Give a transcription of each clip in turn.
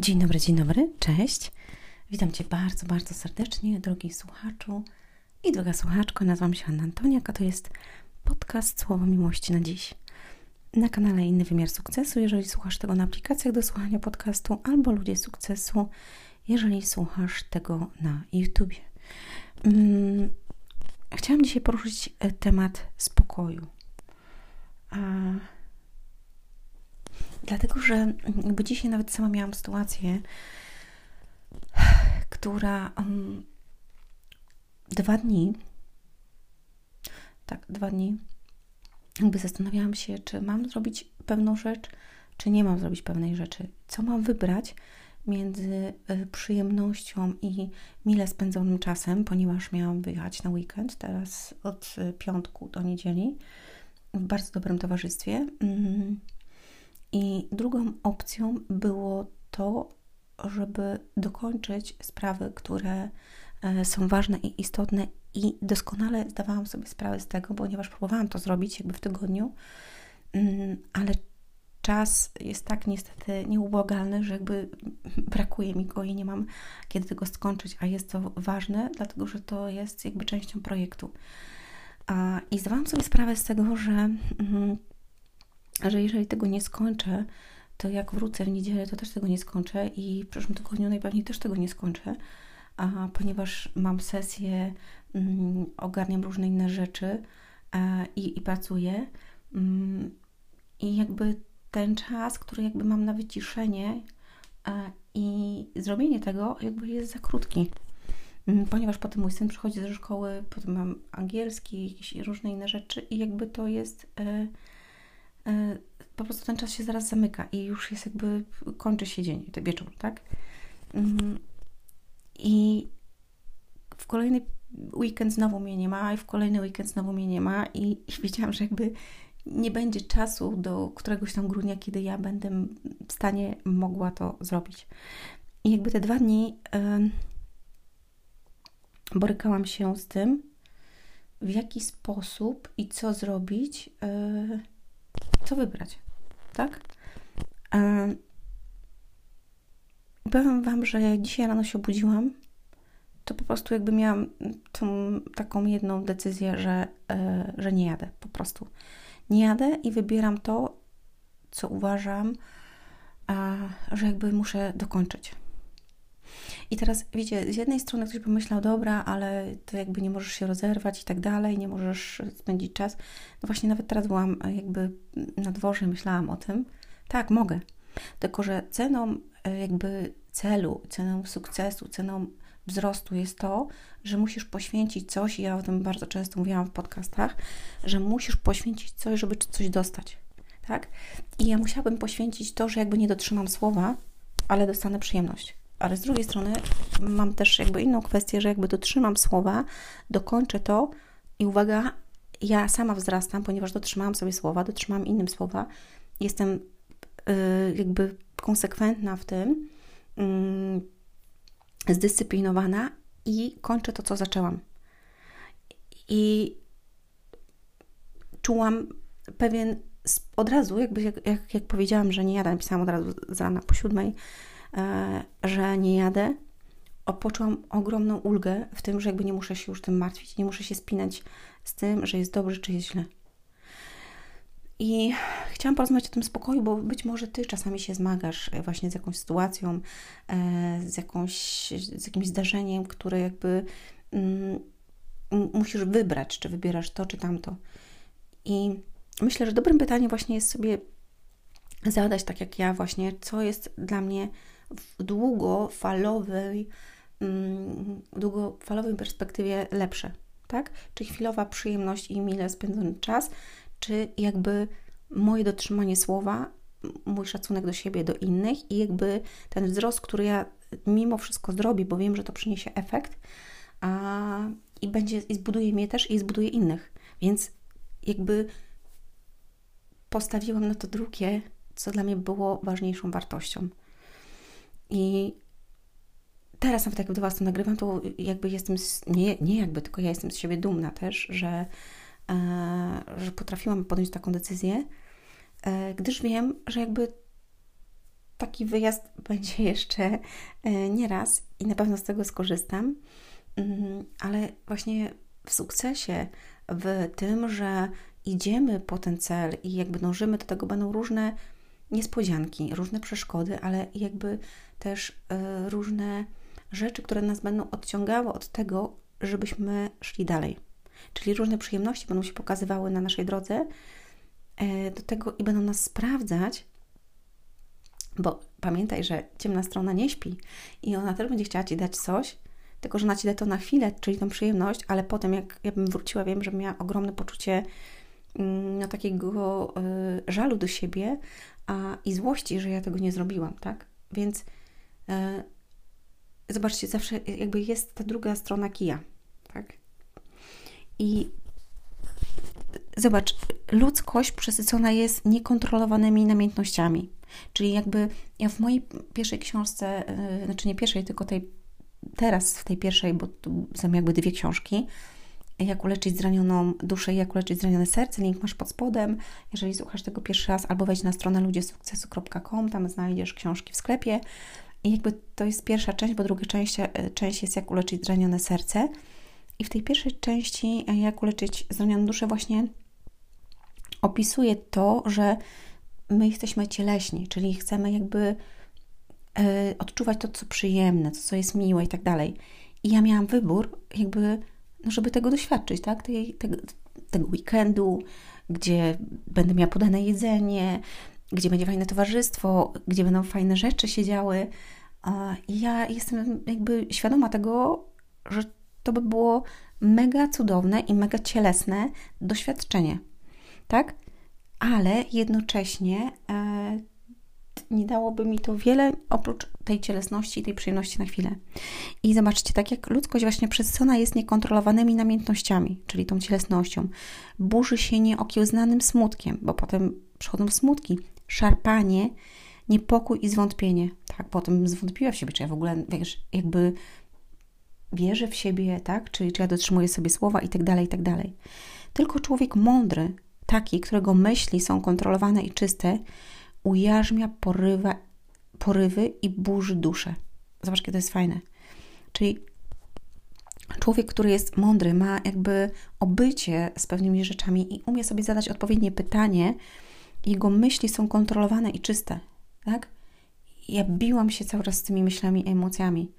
Dzień dobry, dzień dobry, cześć. Witam Cię bardzo, bardzo serdecznie, drogi słuchaczu i droga słuchaczko. Nazywam się Anna Antoniak, a to jest podcast Słowo Miłości na dziś. Na kanale Inny Wymiar Sukcesu, jeżeli słuchasz tego na aplikacjach do słuchania podcastu, albo Ludzie Sukcesu, jeżeli słuchasz tego na YouTubie. Hmm, chciałam dzisiaj poruszyć e, temat spokoju. A Dlatego, że jakby dzisiaj nawet sama miałam sytuację, która um, dwa dni, tak, dwa dni, jakby zastanawiałam się, czy mam zrobić pewną rzecz, czy nie mam zrobić pewnej rzeczy. Co mam wybrać między e, przyjemnością i mile spędzonym czasem, ponieważ miałam wyjechać na weekend, teraz od e, piątku do niedzieli, w bardzo dobrym towarzystwie. Mm i drugą opcją było to, żeby dokończyć sprawy, które e, są ważne i istotne, i doskonale zdawałam sobie sprawę z tego, ponieważ próbowałam to zrobić jakby w tygodniu, mm, ale czas jest tak niestety nieubłagalny, że jakby brakuje mi go i nie mam kiedy tego skończyć, a jest to ważne, dlatego że to jest jakby częścią projektu. I zdawałam sobie sprawę z tego, że mm, że jeżeli tego nie skończę, to jak wrócę w niedzielę, to też tego nie skończę i w przyszłym tygodniu najpewniej też tego nie skończę, a ponieważ mam sesję, mm, ogarniam różne inne rzeczy a, i, i pracuję mm, i jakby ten czas, który jakby mam na wyciszenie a, i zrobienie tego jakby jest za krótki. Mm, ponieważ potem mój syn przychodzi ze szkoły, potem mam angielski, jakieś różne inne rzeczy i jakby to jest... E, E, po prostu ten czas się zaraz zamyka i już jest jakby, kończy się dzień, ten wieczór, tak? Mm, I w kolejny weekend znowu mnie nie ma, i w kolejny weekend znowu mnie nie ma, i, i wiedziałam, że jakby nie będzie czasu do któregoś tam grudnia, kiedy ja będę w stanie mogła to zrobić. I jakby te dwa dni yy, borykałam się z tym, w jaki sposób i co zrobić. Yy, co wybrać, tak? powiem Wam, że dzisiaj rano się obudziłam, to po prostu jakby miałam tą taką jedną decyzję, że, e, że nie jadę, po prostu. Nie jadę i wybieram to, co uważam, że jakby muszę dokończyć. I teraz, wiecie, z jednej strony ktoś pomyślał, dobra, ale to jakby nie możesz się rozerwać i tak dalej, nie możesz spędzić czas. No właśnie, nawet teraz byłam jakby na dworze, myślałam o tym. Tak, mogę. Tylko, że ceną e, jakby celu, ceną sukcesu, ceną wzrostu jest to, że musisz poświęcić coś, i ja o tym bardzo często mówiłam w podcastach, że musisz poświęcić coś, żeby coś dostać. Tak? I ja musiałabym poświęcić to, że jakby nie dotrzymam słowa, ale dostanę przyjemność ale z drugiej strony mam też jakby inną kwestię, że jakby dotrzymam słowa, dokończę to i uwaga, ja sama wzrastam, ponieważ dotrzymałam sobie słowa, dotrzymałam innym słowa, jestem yy, jakby konsekwentna w tym, yy, zdyscyplinowana i kończę to, co zaczęłam. I czułam pewien od razu, jakby jak, jak, jak powiedziałam, że nie jadę, napisałam od razu z rana po siódmej, że nie jadę, poczułam ogromną ulgę w tym, że jakby nie muszę się już tym martwić, nie muszę się spinać z tym, że jest dobrze czy jest źle. I chciałam porozmawiać o tym spokoju, bo być może Ty czasami się zmagasz właśnie z jakąś sytuacją, e, z, jakąś, z jakimś zdarzeniem, które jakby mm, musisz wybrać, czy wybierasz to, czy tamto. I myślę, że dobrym pytaniem właśnie jest sobie zadać, tak jak ja właśnie, co jest dla mnie w długofalowej, mm, długofalowej perspektywie lepsze, tak? Czy chwilowa przyjemność i mile spędzony czas, czy jakby moje dotrzymanie słowa, mój szacunek do siebie, do innych i jakby ten wzrost, który ja mimo wszystko zrobię, bo wiem, że to przyniesie efekt a, i będzie, i zbuduje mnie też i zbuduje innych. Więc jakby postawiłam na to drugie, co dla mnie było ważniejszą wartością. I teraz nawet jak do Was to nagrywam, to jakby jestem, z, nie, nie jakby, tylko ja jestem z siebie dumna też, że, e, że potrafiłam podjąć taką decyzję, e, gdyż wiem, że jakby taki wyjazd będzie jeszcze e, nieraz i na pewno z tego skorzystam, mm, ale właśnie w sukcesie, w tym, że idziemy po ten cel i jakby dążymy do tego, będą różne niespodzianki, różne przeszkody, ale jakby też e, różne rzeczy, które nas będą odciągały od tego, żebyśmy szli dalej. Czyli różne przyjemności będą się pokazywały na naszej drodze e, do tego i będą nas sprawdzać, bo pamiętaj, że ciemna strona nie śpi i ona też będzie chciała Ci dać coś, tylko że ona Ci da to na chwilę, czyli tą przyjemność, ale potem jak ja bym wróciła, wiem, że miała ogromne poczucie mm, no, takiego y, żalu do siebie a, i złości, że ja tego nie zrobiłam, tak? Więc zobaczcie, zawsze jakby jest ta druga strona kija, tak? I zobacz, ludzkość przesycona jest niekontrolowanymi namiętnościami. Czyli jakby ja w mojej pierwszej książce, yy, znaczy nie pierwszej, tylko tej teraz w tej pierwszej, bo tu są jakby dwie książki, jak uleczyć zranioną duszę i jak uleczyć zranione serce. Link masz pod spodem. Jeżeli słuchasz tego pierwszy raz, albo wejdź na stronę ludziesukcesu.com, tam znajdziesz książki w sklepie. I jakby to jest pierwsza część, bo druga część, y, część jest jak uleczyć zranione serce. I w tej pierwszej części, e, jak uleczyć zranioną duszę, właśnie opisuje to, że my jesteśmy cieleśni, czyli chcemy jakby e, odczuwać to, co przyjemne, to, co jest miłe i tak dalej. I ja miałam wybór, jakby, no żeby tego doświadczyć, tak? Tej, tego, tego weekendu, gdzie będę miała podane jedzenie, gdzie będzie fajne towarzystwo, gdzie będą fajne rzeczy się działy. I ja jestem jakby świadoma tego, że to by było mega cudowne i mega cielesne doświadczenie, tak? Ale jednocześnie e, nie dałoby mi to wiele oprócz tej cielesności i tej przyjemności na chwilę. I zobaczcie, tak jak ludzkość właśnie przesycona jest niekontrolowanymi namiętnościami, czyli tą cielesnością, burzy się nieokiełznanym smutkiem, bo potem przychodzą smutki, szarpanie, niepokój i zwątpienie. Tak, potem zwątpiła w siebie, czy ja w ogóle, wiesz, jakby wierzę w siebie, tak? Czy, czy ja dotrzymuję sobie słowa i tak dalej, i tak dalej. Tylko człowiek mądry, taki, którego myśli są kontrolowane i czyste, ujarzmia porywa, porywy i burzy duszę. Zobacz, jakie to jest fajne. Czyli człowiek, który jest mądry, ma jakby obycie z pewnymi rzeczami i umie sobie zadać odpowiednie pytanie, jego myśli są kontrolowane i czyste, tak? Ja biłam się cały czas z tymi myślami i emocjami.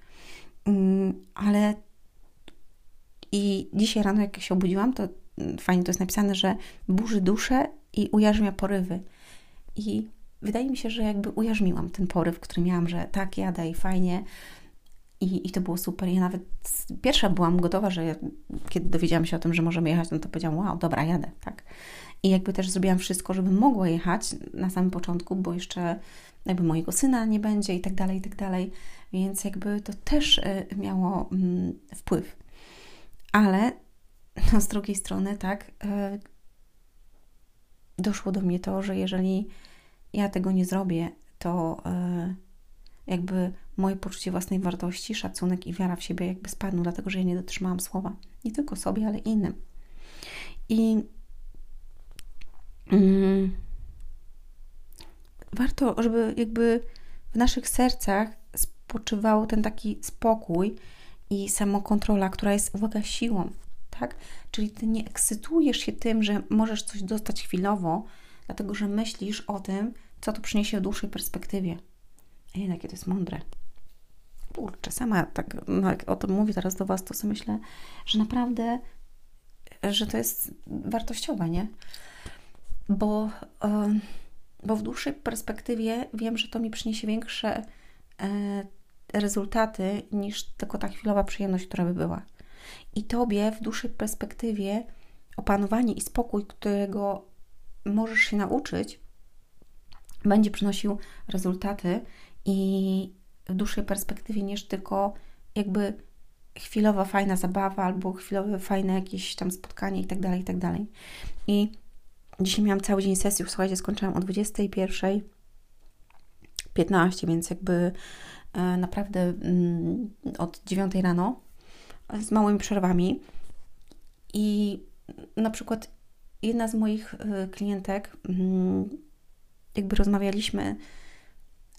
Mm, ale i dzisiaj rano, jak się obudziłam, to mm, fajnie to jest napisane, że burzy duszę i ujarzmia porywy. I wydaje mi się, że jakby ujarzmiłam ten poryw, który miałam, że tak, jadę i fajnie. I, I to było super. Ja nawet pierwsza byłam gotowa, że kiedy dowiedziałam się o tym, że możemy jechać, no to powiedziałam, wow, dobra, jadę, tak. I jakby też zrobiłam wszystko, żeby mogła jechać na samym początku, bo jeszcze jakby mojego syna nie będzie i tak dalej, i tak dalej. Więc jakby to też y, miało mm, wpływ. Ale no, z drugiej strony, tak, y, doszło do mnie to, że jeżeli ja tego nie zrobię, to y, jakby moje poczucie własnej wartości, szacunek i wiara w siebie jakby spadną, dlatego że ja nie dotrzymałam słowa. Nie tylko sobie, ale innym. I warto, żeby jakby w naszych sercach spoczywał ten taki spokój i samokontrola, która jest, uwaga, siłą, tak? Czyli ty nie ekscytujesz się tym, że możesz coś dostać chwilowo, dlatego że myślisz o tym, co to przyniesie w dłuższej perspektywie. A jednak to jest mądre. Kurczę, sama tak, no jak o tym mówię teraz do Was, to sobie myślę, że naprawdę, że to jest wartościowe, nie? Bo, bo w dłuższej perspektywie wiem, że to mi przyniesie większe yy, rezultaty niż tylko ta chwilowa przyjemność, która by była. I tobie w dłuższej perspektywie opanowanie i spokój, którego możesz się nauczyć, będzie przynosił rezultaty i w dłuższej perspektywie niż tylko jakby chwilowa fajna zabawa albo chwilowe fajne jakieś tam spotkanie i tak dalej, i tak. I dzisiaj miałam cały dzień sesji, słuchajcie, skończyłam o 21.15, więc jakby E, naprawdę mm, od 9 rano z małymi przerwami. I na przykład jedna z moich e, klientek, mm, jakby rozmawialiśmy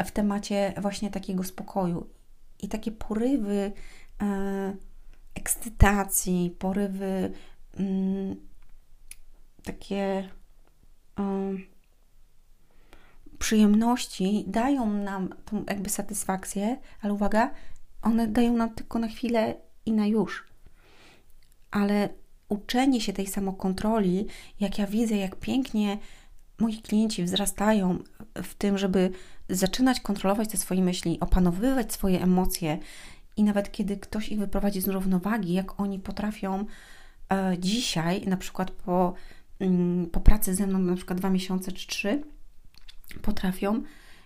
w temacie właśnie takiego spokoju. I takie porywy e, ekscytacji, porywy mm, takie e, przyjemności dają nam tą jakby satysfakcję, ale uwaga, one dają nam tylko na chwilę i na już. Ale uczenie się tej samokontroli, jak ja widzę, jak pięknie moi klienci wzrastają w tym, żeby zaczynać kontrolować te swoje myśli, opanowywać swoje emocje i nawet kiedy ktoś ich wyprowadzi z równowagi, jak oni potrafią e, dzisiaj, na przykład po, po pracy ze mną, na przykład dwa miesiące czy trzy, potrafią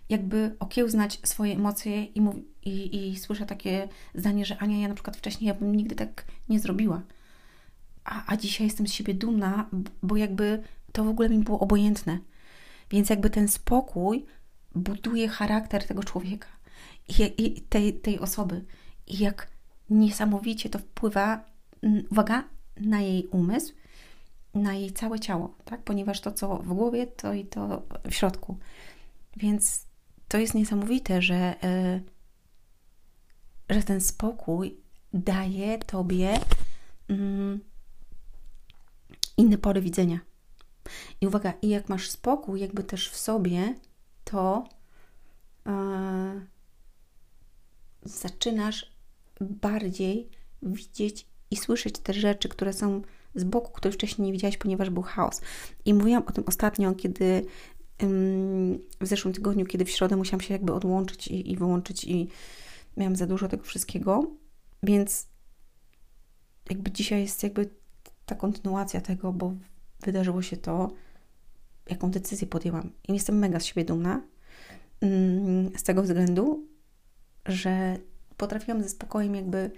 jakby okiełznać swoje emocje i, mów, i, i słyszę takie zdanie, że Ania, ja na przykład wcześniej ja bym nigdy tak nie zrobiła. A, a dzisiaj jestem z siebie dumna, bo jakby to w ogóle mi było obojętne. Więc jakby ten spokój buduje charakter tego człowieka i, i tej, tej osoby. I jak niesamowicie to wpływa, uwaga, na jej umysł, na jej całe ciało, tak? Ponieważ to, co w głowie, to i to w środku. Więc to jest niesamowite, że, yy, że ten spokój daje tobie yy, inne pory widzenia. I uwaga, i jak masz spokój, jakby też w sobie, to yy, zaczynasz bardziej widzieć i słyszeć te rzeczy, które są z boku, których wcześniej nie widziałaś, ponieważ był chaos. I mówiłam o tym ostatnio, kiedy w zeszłym tygodniu, kiedy w środę musiałam się jakby odłączyć i, i wyłączyć i miałam za dużo tego wszystkiego, więc jakby dzisiaj jest jakby ta kontynuacja tego, bo wydarzyło się to, jaką decyzję podjęłam. I jestem mega z siebie dumna z tego względu, że potrafiłam ze spokojem jakby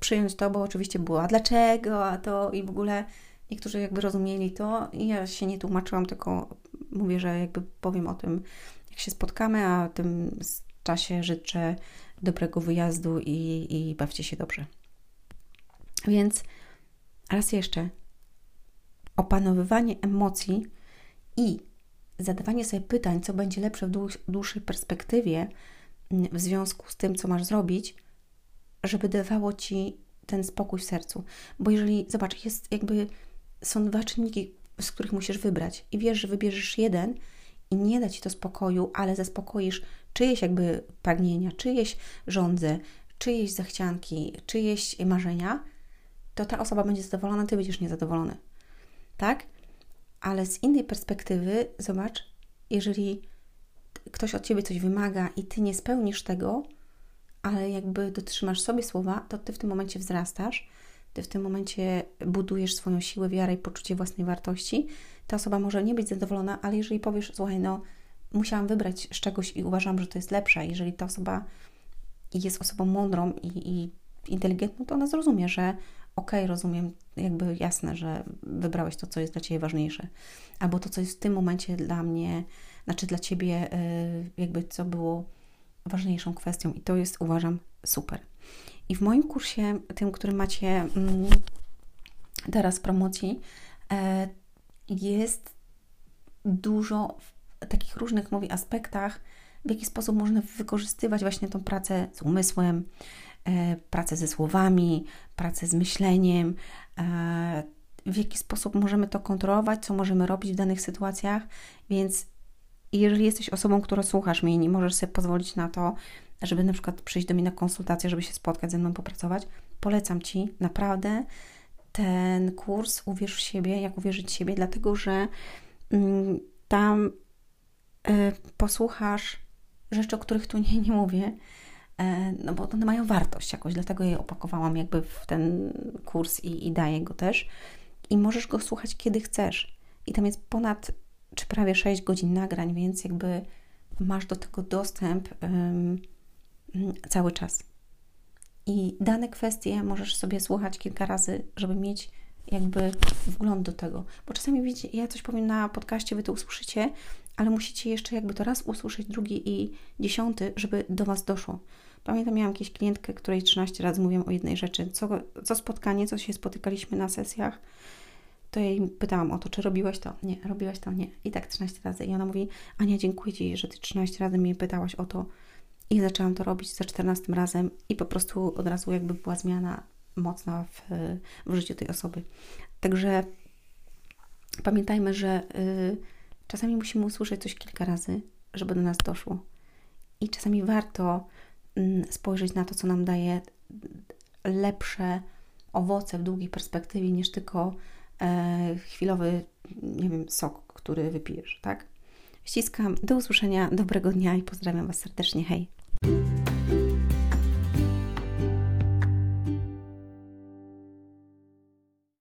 przyjąć to, bo oczywiście było, a dlaczego, a to i w ogóle niektórzy jakby rozumieli to i ja się nie tłumaczyłam, tylko mówię, że jakby powiem o tym, jak się spotkamy, a w tym czasie życzę dobrego wyjazdu i, i bawcie się dobrze. Więc raz jeszcze, opanowywanie emocji i zadawanie sobie pytań, co będzie lepsze w dłuższej perspektywie w związku z tym, co masz zrobić, żeby dawało ci ten spokój w sercu. Bo jeżeli, zobacz, jest jakby, są dwa czynniki, z których musisz wybrać i wiesz, że wybierzesz jeden i nie da ci to spokoju, ale zaspokoisz czyjeś jakby pragnienia, czyjeś żądze, czyjeś zachcianki, czyjeś marzenia, to ta osoba będzie zadowolona, ty będziesz niezadowolony. Tak? Ale z innej perspektywy, zobacz, jeżeli ktoś od ciebie coś wymaga i ty nie spełnisz tego, ale jakby dotrzymasz sobie słowa, to ty w tym momencie wzrastasz, ty w tym momencie budujesz swoją siłę, wiarę i poczucie własnej wartości. Ta osoba może nie być zadowolona, ale jeżeli powiesz, słuchaj, no musiałam wybrać z czegoś i uważam, że to jest lepsze, jeżeli ta osoba jest osobą mądrą i, i inteligentną, to ona zrozumie, że okej, okay, rozumiem, jakby jasne, że wybrałeś to, co jest dla Ciebie ważniejsze, albo to, co jest w tym momencie dla mnie, znaczy dla Ciebie, y, jakby co było ważniejszą kwestią i to jest, uważam, super. I w moim kursie, tym, który macie mm, teraz w promocji, e, jest dużo takich różnych, mówię, aspektach, w jaki sposób można wykorzystywać właśnie tą pracę z umysłem, e, pracę ze słowami, pracę z myśleniem, e, w jaki sposób możemy to kontrolować, co możemy robić w danych sytuacjach, więc jeżeli jesteś osobą, która słuchasz mnie i nie możesz sobie pozwolić na to, żeby na przykład przyjść do mnie na konsultację, żeby się spotkać ze mną, popracować, polecam Ci naprawdę ten kurs Uwierz w siebie, jak uwierzyć w siebie, dlatego że mm, tam y, posłuchasz rzeczy, o których tu nie, nie mówię, y, no bo one mają wartość jakoś, dlatego je opakowałam jakby w ten kurs i, i daję go też. I możesz go słuchać kiedy chcesz. I tam jest ponad czy prawie 6 godzin nagrań, więc jakby masz do tego dostęp um, cały czas. I dane kwestie możesz sobie słuchać kilka razy, żeby mieć jakby wgląd do tego. Bo czasami widzicie, ja coś powiem na podcaście, wy to usłyszycie, ale musicie jeszcze jakby to raz usłyszeć, drugi i dziesiąty, żeby do Was doszło. Pamiętam, miałam jakieś klientkę, której 13 razy mówiłam o jednej rzeczy. Co, co spotkanie, co się spotykaliśmy na sesjach, to jej pytałam o to, czy robiłaś to? Nie, robiłaś to? Nie. I tak 13 razy. I ona mówi, Ania, dziękuję Ci, że Ty 13 razy mnie pytałaś o to. I zaczęłam to robić za 14 razem i po prostu od razu jakby była zmiana mocna w, w życiu tej osoby. Także pamiętajmy, że y, czasami musimy usłyszeć coś kilka razy, żeby do nas doszło. I czasami warto y, spojrzeć na to, co nam daje lepsze owoce w długiej perspektywie niż tylko chwilowy, nie wiem, sok, który wypijesz, tak? Ściskam, do usłyszenia, dobrego dnia i pozdrawiam Was serdecznie, hej!